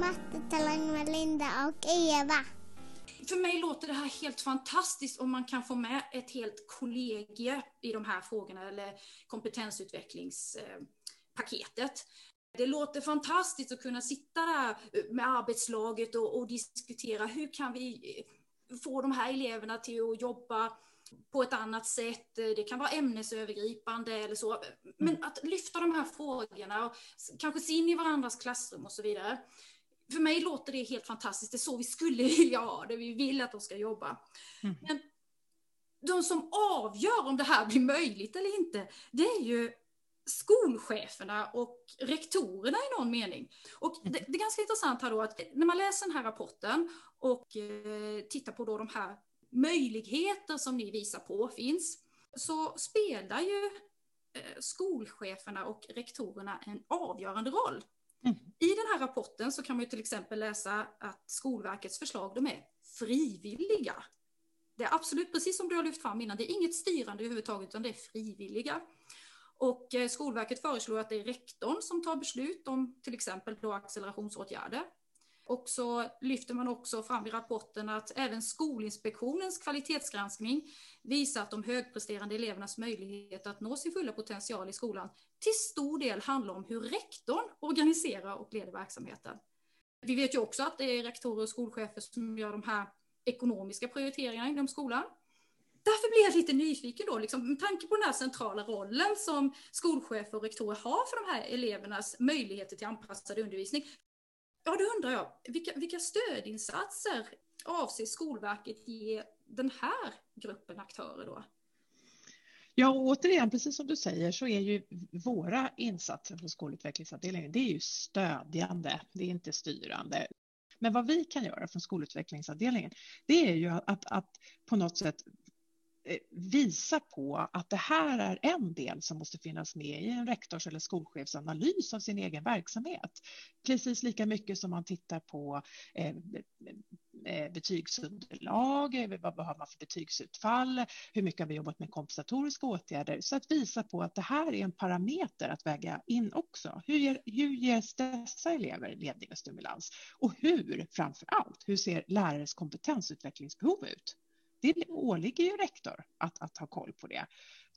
Mattetalang med Linda och Eva. För mig låter det här helt fantastiskt om man kan få med ett helt kollegie i de här frågorna eller kompetensutvecklingspaketet. Det låter fantastiskt att kunna sitta där med arbetslaget och, och, diskutera hur kan vi få de här eleverna till att jobba på ett annat sätt. Det kan vara ämnesövergripande eller så. Men mm. att lyfta de här frågorna och kanske se in i varandras klassrum och så vidare. För mig låter det helt fantastiskt. Det är så vi skulle vilja ha det. Vi vill att de ska jobba. Mm. Men de som avgör om det här blir möjligt eller inte, det är ju skolcheferna och rektorerna i någon mening. Och det, det, är ganska intressant här då att när man läser den här rapporten och eh, tittar på då de här möjligheter som ni visar på finns, så spelar ju eh, skolcheferna och rektorerna en avgörande roll. Mm. I den här rapporten så kan man ju till exempel läsa att Skolverkets förslag de är frivilliga. Det är absolut precis som du har lyft fram innan, det är inget styrande överhuvudtaget utan det är frivilliga. Och eh, Skolverket föreslår att det är rektorn som tar beslut om till exempel då accelerationsåtgärder. Och så lyfter man också fram i rapporten att även Skolinspektionens kvalitetsgranskning visar att de högpresterande elevernas möjlighet att nå sin fulla potential i skolan till stor del handlar om hur rektorn organiserar och leder verksamheten. Vi vet ju också att det är rektorer och skolchefer som gör de här ekonomiska prioriteringarna inom skolan. Därför blir jag lite nyfiken då, liksom, med tanke på den här centrala rollen som skolchefer och rektorer har för de här elevernas möjligheter till anpassad undervisning. Ja, då undrar jag, vilka, vilka stödinsatser avser Skolverket ge den här gruppen aktörer då? Ja, och återigen, precis som du säger så är ju våra insatser från skolutvecklingsavdelningen, det är ju stödjande, det är inte styrande. Men vad vi kan göra från skolutvecklingsavdelningen, det är ju att, att på något sätt Eh, visa på att det här är en del som måste finnas med i en rektors eller skolchefsanalys av sin egen verksamhet. Precis lika mycket som man tittar på eh, eh, betygsunderlag, vad behöver man för betygsutfall, hur mycket har vi jobbat med kompensatoriska åtgärder, så att visa på att det här är en parameter att väga in också. Hur, ger, hur ges dessa elever ledning och stimulans? Och hur, framför allt, hur ser lärares kompetensutvecklingsbehov ut? Det åligger ju rektor att, att ha koll på det.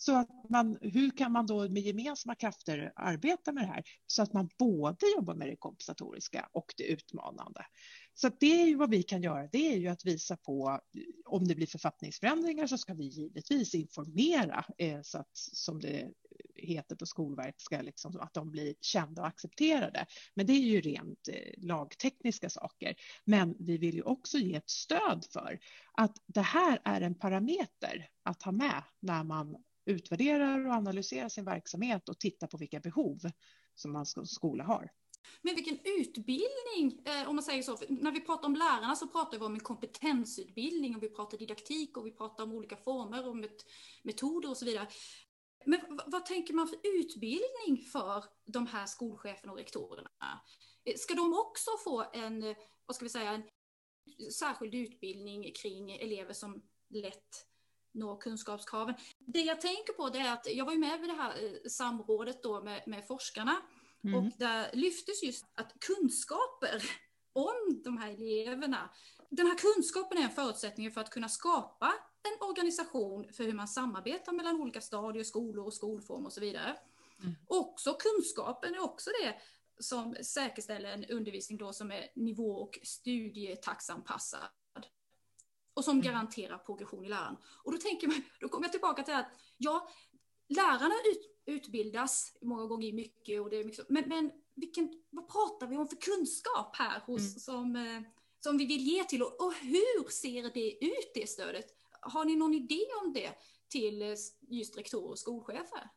Så att man, hur kan man då med gemensamma krafter arbeta med det här så att man både jobbar med det kompensatoriska och det utmanande. Så det är ju vad vi kan göra. Det är ju att visa på om det blir författningsförändringar så ska vi givetvis informera eh, så att som det heter på Skolverket ska liksom, att de blir kända och accepterade. Men det är ju rent eh, lagtekniska saker. Men vi vill ju också ge ett stöd för att det här är en parameter att ha med när man utvärderar och analyserar sin verksamhet och tittar på vilka behov som man som skola har. Men vilken utbildning, eh, om man säger så, när vi pratar om lärarna så pratar vi om en kompetensutbildning och vi pratar didaktik och vi pratar om olika former och metoder och så vidare. Men vad tänker man för utbildning för de här skolcheferna och rektorerna? Eh, ska de också få en, vad ska vi säga, en särskild utbildning kring elever som lätt når kunskapskraven? Det jag tänker på det är att jag var ju med vid det här eh, samrådet då med, med forskarna mm. och där lyftes just att kunskaper om de här eleverna, den här kunskapen är en förutsättning för att kunna skapa en organisation för hur man samarbetar mellan olika stadier, skolor och skolformer och så vidare. Mm. Också kunskapen är också det som säkerställer en undervisning då som är nivå och studietaksanpassad och som garanterar progression i läraren. Och då tänker man, då kommer jag tillbaka till att ja, lärarna ut, utbildas många gånger mycket och det är mycket, men, men vilken, vad pratar vi om för kunskap här hos, mm. som, eh, som vi vill ge till och, och hur ser det ut det stödet? Har ni någon idé om det till eh, just rektorer och skolchefer?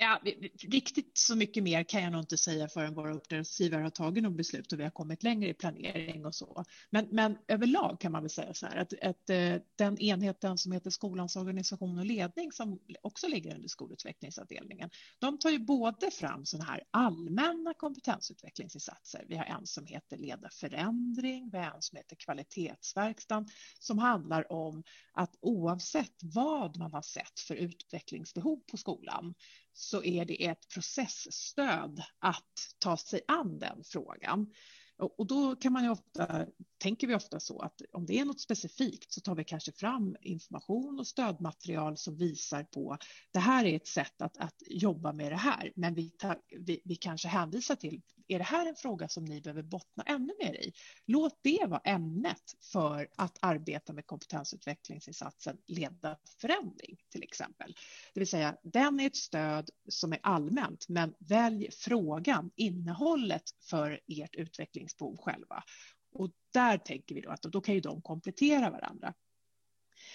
Ja, riktigt så mycket mer kan jag nog inte säga förrän våra uppdragsgivare har tagit något beslut och vi har kommit längre i planering och så. Men, men överlag kan man väl säga så här att, att eh, den enheten som heter skolans organisation och ledning som också ligger under skolutvecklingsavdelningen, de tar ju både fram sådana här allmänna kompetensutvecklingsinsatser. Vi har en som heter Leda förändring, vi har en som heter Kvalitetsverkstan som handlar om att oavsett vad man har sett för utvecklingsbehov på skolan så är det ett processstöd att ta sig an den frågan. Och då kan man ju ofta, tänker vi ofta så att om det är något specifikt så tar vi kanske fram information och stödmaterial som visar på det här är ett sätt att, att jobba med det här. Men vi, tar, vi, vi kanske hänvisar till är det här en fråga som ni behöver bottna ännu mer i? Låt det vara ämnet för att arbeta med kompetensutvecklingsinsatsen leda förändring till exempel. Det vill säga, den är ett stöd som är allmänt, men välj frågan, innehållet för ert utvecklingsbehov själva. Och där tänker vi då att då kan ju de komplettera varandra.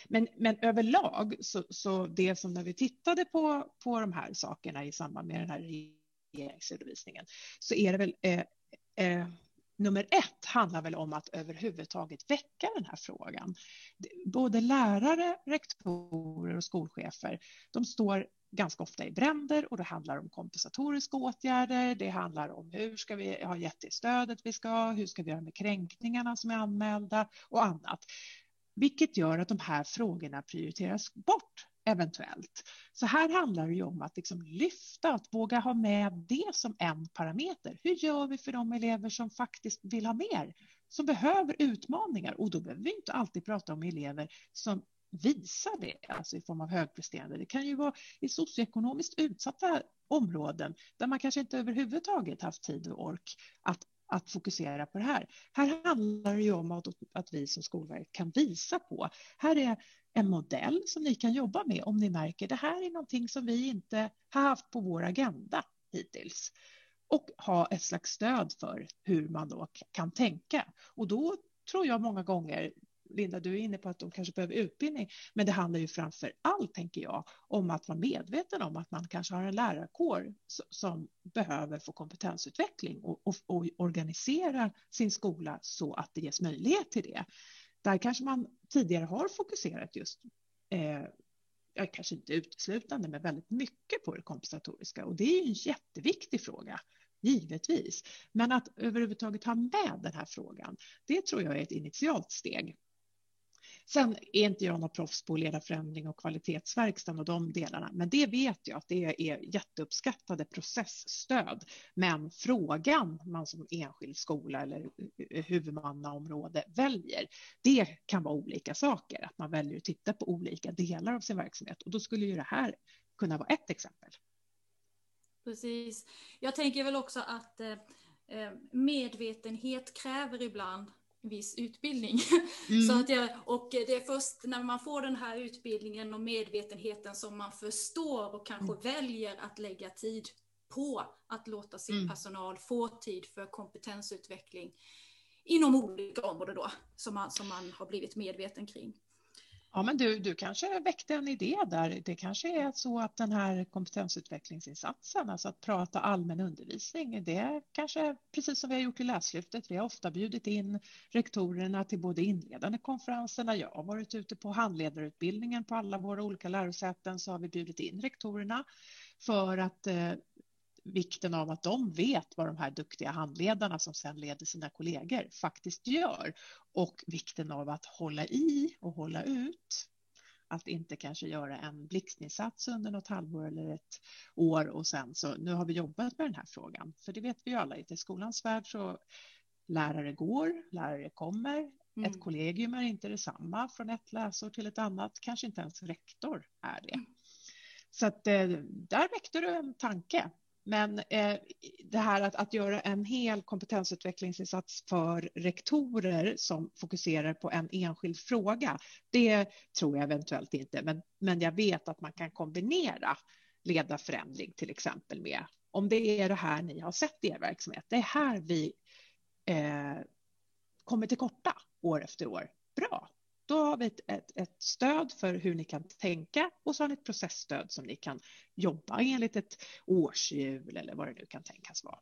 Men, men överlag, så, så det som när vi tittade på, på de här sakerna i samband med den här regeringsredovisningen så är det väl eh, eh, nummer ett handlar väl om att överhuvudtaget väcka den här frågan. Både lärare, rektorer och skolchefer, de står ganska ofta i bränder och det handlar om kompensatoriska åtgärder. Det handlar om hur ska vi ha gett det stödet vi ska ha, hur ska vi göra med kränkningarna som är anmälda och annat. Vilket gör att de här frågorna prioriteras bort eventuellt. Så här handlar det ju om att liksom lyfta, att våga ha med det som en parameter. Hur gör vi för de elever som faktiskt vill ha mer, som behöver utmaningar? Och då behöver vi inte alltid prata om elever som visar det, alltså i form av högpresterande. Det kan ju vara i socioekonomiskt utsatta områden där man kanske inte överhuvudtaget haft tid och ork att att fokusera på det här. Här handlar det ju om att, att vi som Skolverket kan visa på. Här är en modell som ni kan jobba med om ni märker det här är någonting som vi inte har haft på vår agenda hittills och ha ett slags stöd för hur man då kan tänka. Och då tror jag många gånger, Linda, du är inne på att de kanske behöver utbildning, men det handlar ju framför allt, tänker jag, om att vara medveten om att man kanske har en lärarkår som behöver få kompetensutveckling och, och, och organisera sin skola så att det ges möjlighet till det. Där kanske man tidigare har fokuserat just, eh, kanske inte uteslutande, men väldigt mycket på det kompensatoriska. Och det är en jätteviktig fråga, givetvis. Men att överhuvudtaget ha med den här frågan, det tror jag är ett initialt steg. Sen är inte jag något proffs på att leda förändring och kvalitetsverkstan och de delarna, men det vet jag att det är jätteuppskattade processstöd. Men frågan man som enskild skola eller huvudmannaområde väljer, det kan vara olika saker, att man väljer att titta på olika delar av sin verksamhet och då skulle ju det här kunna vara ett exempel. Precis. Jag tänker väl också att eh, eh, medvetenhet kräver ibland viss utbildning. Mm. Så att jag, och det är först när man får den här utbildningen och medvetenheten som man förstår och kanske mm. väljer att lägga tid på att låta sin mm. personal få tid för kompetensutveckling inom olika områden då, som man, som man har blivit medveten kring. Ja, men du, du kanske väckte en idé där. Det kanske är så att den här kompetensutvecklingsinsatsen, alltså att prata allmän undervisning, det är kanske precis som vi har gjort i Läslyftet. Vi har ofta bjudit in rektorerna till både inledande konferenserna. Jag har varit ute på handledarutbildningen på alla våra olika lärosäten så har vi bjudit in rektorerna för att eh, vikten av att de vet vad de här duktiga handledarna som sedan leder sina kollegor faktiskt gör och vikten av att hålla i och hålla ut. Att inte kanske göra en blixtinsats under något halvår eller ett år och sen så nu har vi jobbat med den här frågan. För det vet vi ju alla, i skolans värld så lärare går, lärare kommer. Mm. Ett kollegium är inte detsamma från ett läsår till ett annat, kanske inte ens rektor är det. Mm. Så att eh, där väckte du en tanke men eh, det här att, att göra en hel kompetensutvecklingsinsats för rektorer som fokuserar på en enskild fråga, det tror jag eventuellt inte. Men, men jag vet att man kan kombinera leda förändring till exempel med om det är det här ni har sett i er verksamhet. Det är här vi eh, kommer till korta år efter år. Bra, då har vi ett, ett, ett, stöd för hur ni kan tänka och så har ni ett processstöd som ni kan jobba enligt ett årshjul eller vad det nu kan tänkas vara.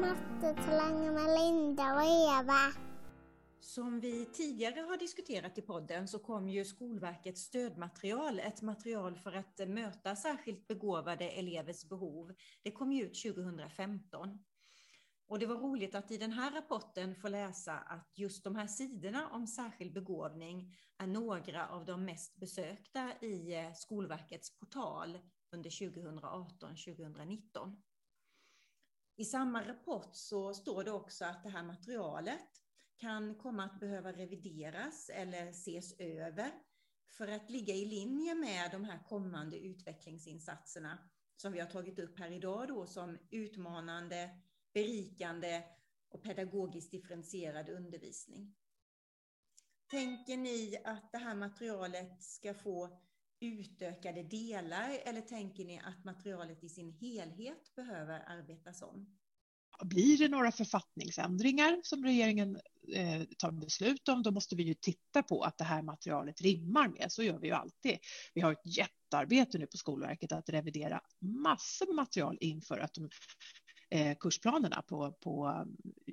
Mattetalangerna Linda och Eva. Som vi tidigare har diskuterat i podden så kom ju Skolverkets stödmaterial, ett material för att möta särskilt begåvade elevers behov. Det kom ju ut 2015. Och det var roligt att i den här rapporten få läsa att just de här sidorna om särskild begåvning är några av de mest besökta i eh, Skolverkets portal under 2018-2019. I samma rapport så står det också att det här materialet kan komma att behöva revideras eller ses över för att ligga i linje med de här kommande utvecklingsinsatserna som vi har tagit upp här idag då som utmanande, berikande och pedagogiskt differentierad undervisning. Tänker ni att det här materialet ska få utökade delar eller tänker ni att materialet i sin helhet behöver arbetas om? Blir det några författningsändringar som regeringen eh, tar beslut om, då måste vi ju titta på att det här materialet rimmar med. Så gör vi ju alltid. Vi har ett jättearbete nu på Skolverket att revidera massor med material inför att de eh, kursplanerna på, på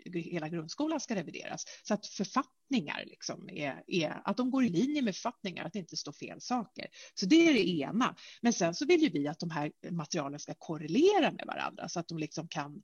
eh, hela grundskolan ska revideras. Så att författningar liksom är, är, att de går i linje med författningar, att det inte står fel saker. Så det är det ena. Men sen så vill ju vi att de här materialen ska korrelera med varandra så att de liksom kan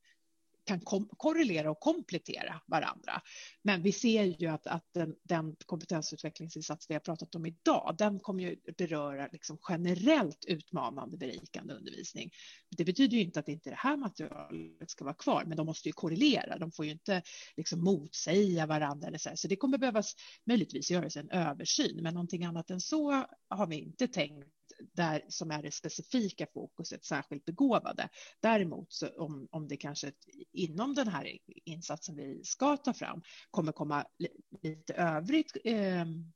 kan korrelera och komplettera varandra. Men vi ser ju att, att den, den kompetensutvecklingsinsats vi har pratat om idag, den kommer ju beröra liksom generellt utmanande berikande undervisning. Det betyder ju inte att inte det här materialet ska vara kvar, men de måste ju korrelera. De får ju inte liksom motsäga varandra eller så, här. så det kommer behövas möjligtvis göras en översyn, men någonting annat än så har vi inte tänkt där som är det specifika fokuset, särskilt begåvade. Däremot så om, om det kanske inom den här insatsen vi ska ta fram kommer komma lite övrigt ehm,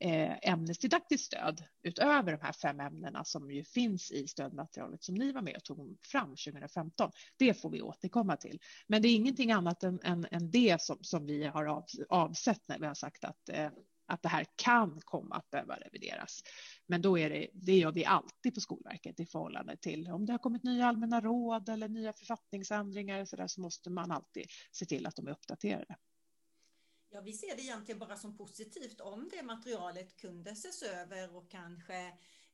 eh, ämnesdidaktiskt stöd utöver de här fem ämnena som ju finns i stödmaterialet som ni var med och tog fram 2015. Det får vi återkomma till. Men det är ingenting annat än, än, än det som, som vi har av, avsett när vi har sagt att eh, att det här kan komma att behöva revideras. Men då är det, det gör vi alltid på Skolverket i förhållande till om det har kommit nya allmänna råd eller nya författningsändringar så, där, så måste man alltid se till att de är uppdaterade. Ja, vi ser det egentligen bara som positivt om det materialet kunde ses över och kanske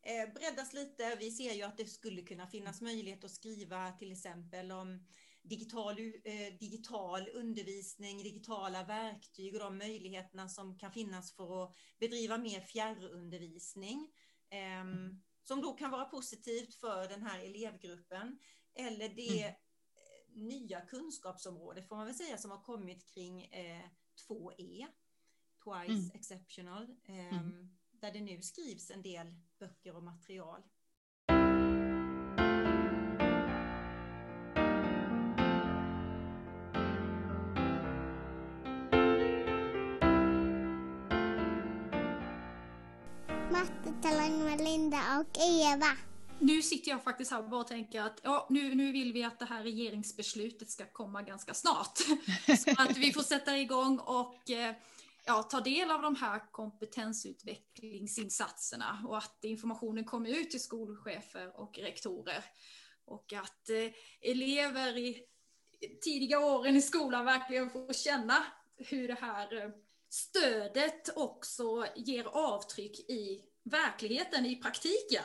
eh, breddas lite. Vi ser ju att det skulle kunna finnas möjlighet att skriva till exempel om digital, eh, digital undervisning, digitala verktyg och de möjligheterna som kan finnas för att bedriva mer fjärrundervisning. Eh, som då kan vara positivt för den här elevgruppen. Eller det mm. nya kunskapsområde får man väl säga som har kommit kring eh, 2E, Twice mm. Exceptional, mm. Ehm, där det nu skrivs en del böcker och material. Mattetalang med Linda och Eva. Nu sitter jag faktiskt här och bara tänker att ja, nu, nu vill vi att det här regeringsbeslutet ska komma ganska snart. Så att vi får sätta igång och eh, ja, ta del av de här kompetensutvecklingsinsatserna och att informationen kommer ut till skolchefer och rektorer. Och att eh, elever i tidiga åren i skolan verkligen får känna hur det här eh, stödet också ger avtryck i verkligheten, i praktiken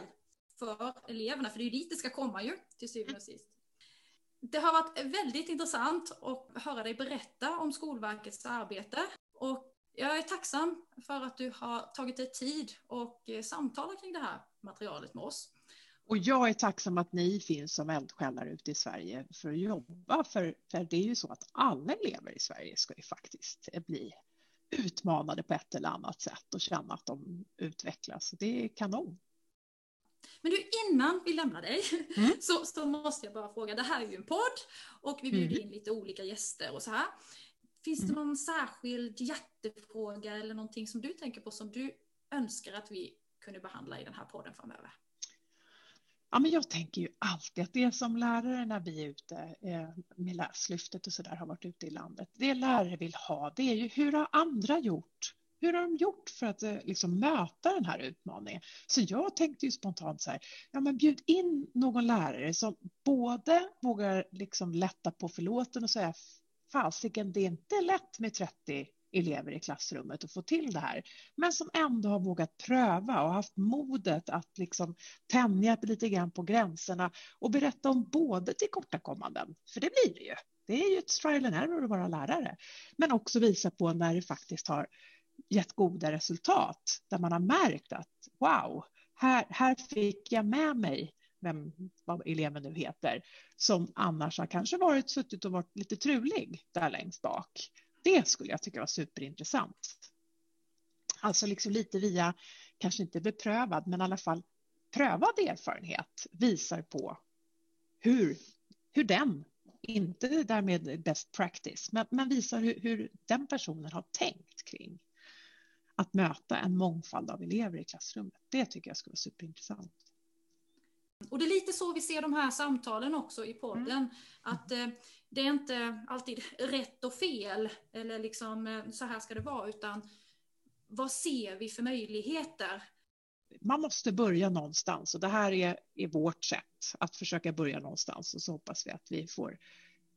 för eleverna, för det är ju dit det ska komma ju till syvende och sist. Det har varit väldigt intressant att höra dig berätta om Skolverkets arbete och jag är tacksam för att du har tagit dig tid och eh, samtalat kring det här materialet med oss. Och jag är tacksam att ni finns som eldsjälar ute i Sverige för att jobba, för, för det är ju så att alla elever i Sverige ska ju faktiskt bli utmanade på ett eller annat sätt och känna att de utvecklas. Det är kanon. Men du, innan vi lämnar dig mm. så, så, måste jag bara fråga, det här är ju en podd och vi bjuder mm. in lite olika gäster och så här. Finns det mm. någon särskild hjärtefråga eller någonting som du tänker på som du önskar att vi kunde behandla i den här podden framöver? Ja, men jag tänker ju alltid att det som lärare när vi är ute eh, med läslyftet och så där har varit ute i landet, det lärare vill ha, det är ju hur har andra gjort? Hur har de gjort för att eh, liksom, möta den här utmaningen? Så jag tänkte ju spontant så här, ja men bjud in någon lärare som både vågar liksom lätta på förlåten och säga fasiken, det är inte lätt med 30 elever i klassrummet och få till det här. Men som ändå har vågat pröva och haft modet att liksom tänja lite grann på gränserna och berätta om både tillkortakommanden, för det blir det ju. Det är ju ett trial and error att vara lärare. Men också visa på när det faktiskt har gett goda resultat, där man har märkt att wow, här, här fick jag med mig vem, vad eleven nu heter, som annars har kanske varit suttit och varit lite trulig där längst bak. Det skulle jag tycka var superintressant. Alltså liksom lite via, kanske inte beprövad, men i alla fall prövad erfarenhet visar på hur, hur den, inte därmed best practice, men, men visar hur, hur den personen har tänkt kring att möta en mångfald av elever i klassrummet. Det tycker jag skulle vara superintressant. Och det är lite så vi ser de här samtalen också i podden. Mm. Att eh, det är inte alltid rätt och fel, eller liksom eh, så här ska det vara, utan vad ser vi för möjligheter? Man måste börja någonstans och det här är, är vårt sätt att försöka börja någonstans och så hoppas vi att vi får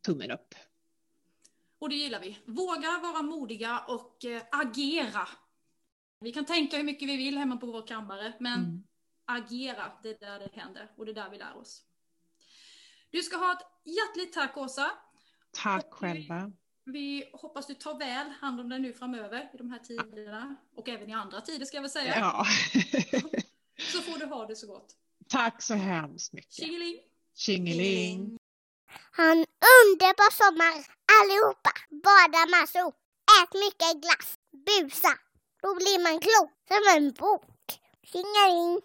tummen upp. Och det gillar vi. Våga vara modiga och eh, agera. Vi kan tänka hur mycket vi vill hemma på vår kammare, men mm. Agera, det är där det händer och det är där vi lär oss. Du ska ha ett hjärtligt tack Åsa. Tack själva. Vi hoppas du tar väl hand om dig nu framöver i de här tiderna och även i andra tider ska jag väl säga. Ja. så får du ha det så gott. Tack så hemskt mycket. Tjingeling. Tjingeling. Ha en underbar sommar allihopa. Bada massor. Ät mycket glass. Busa. Då blir man klok som en bok. Tjingeling.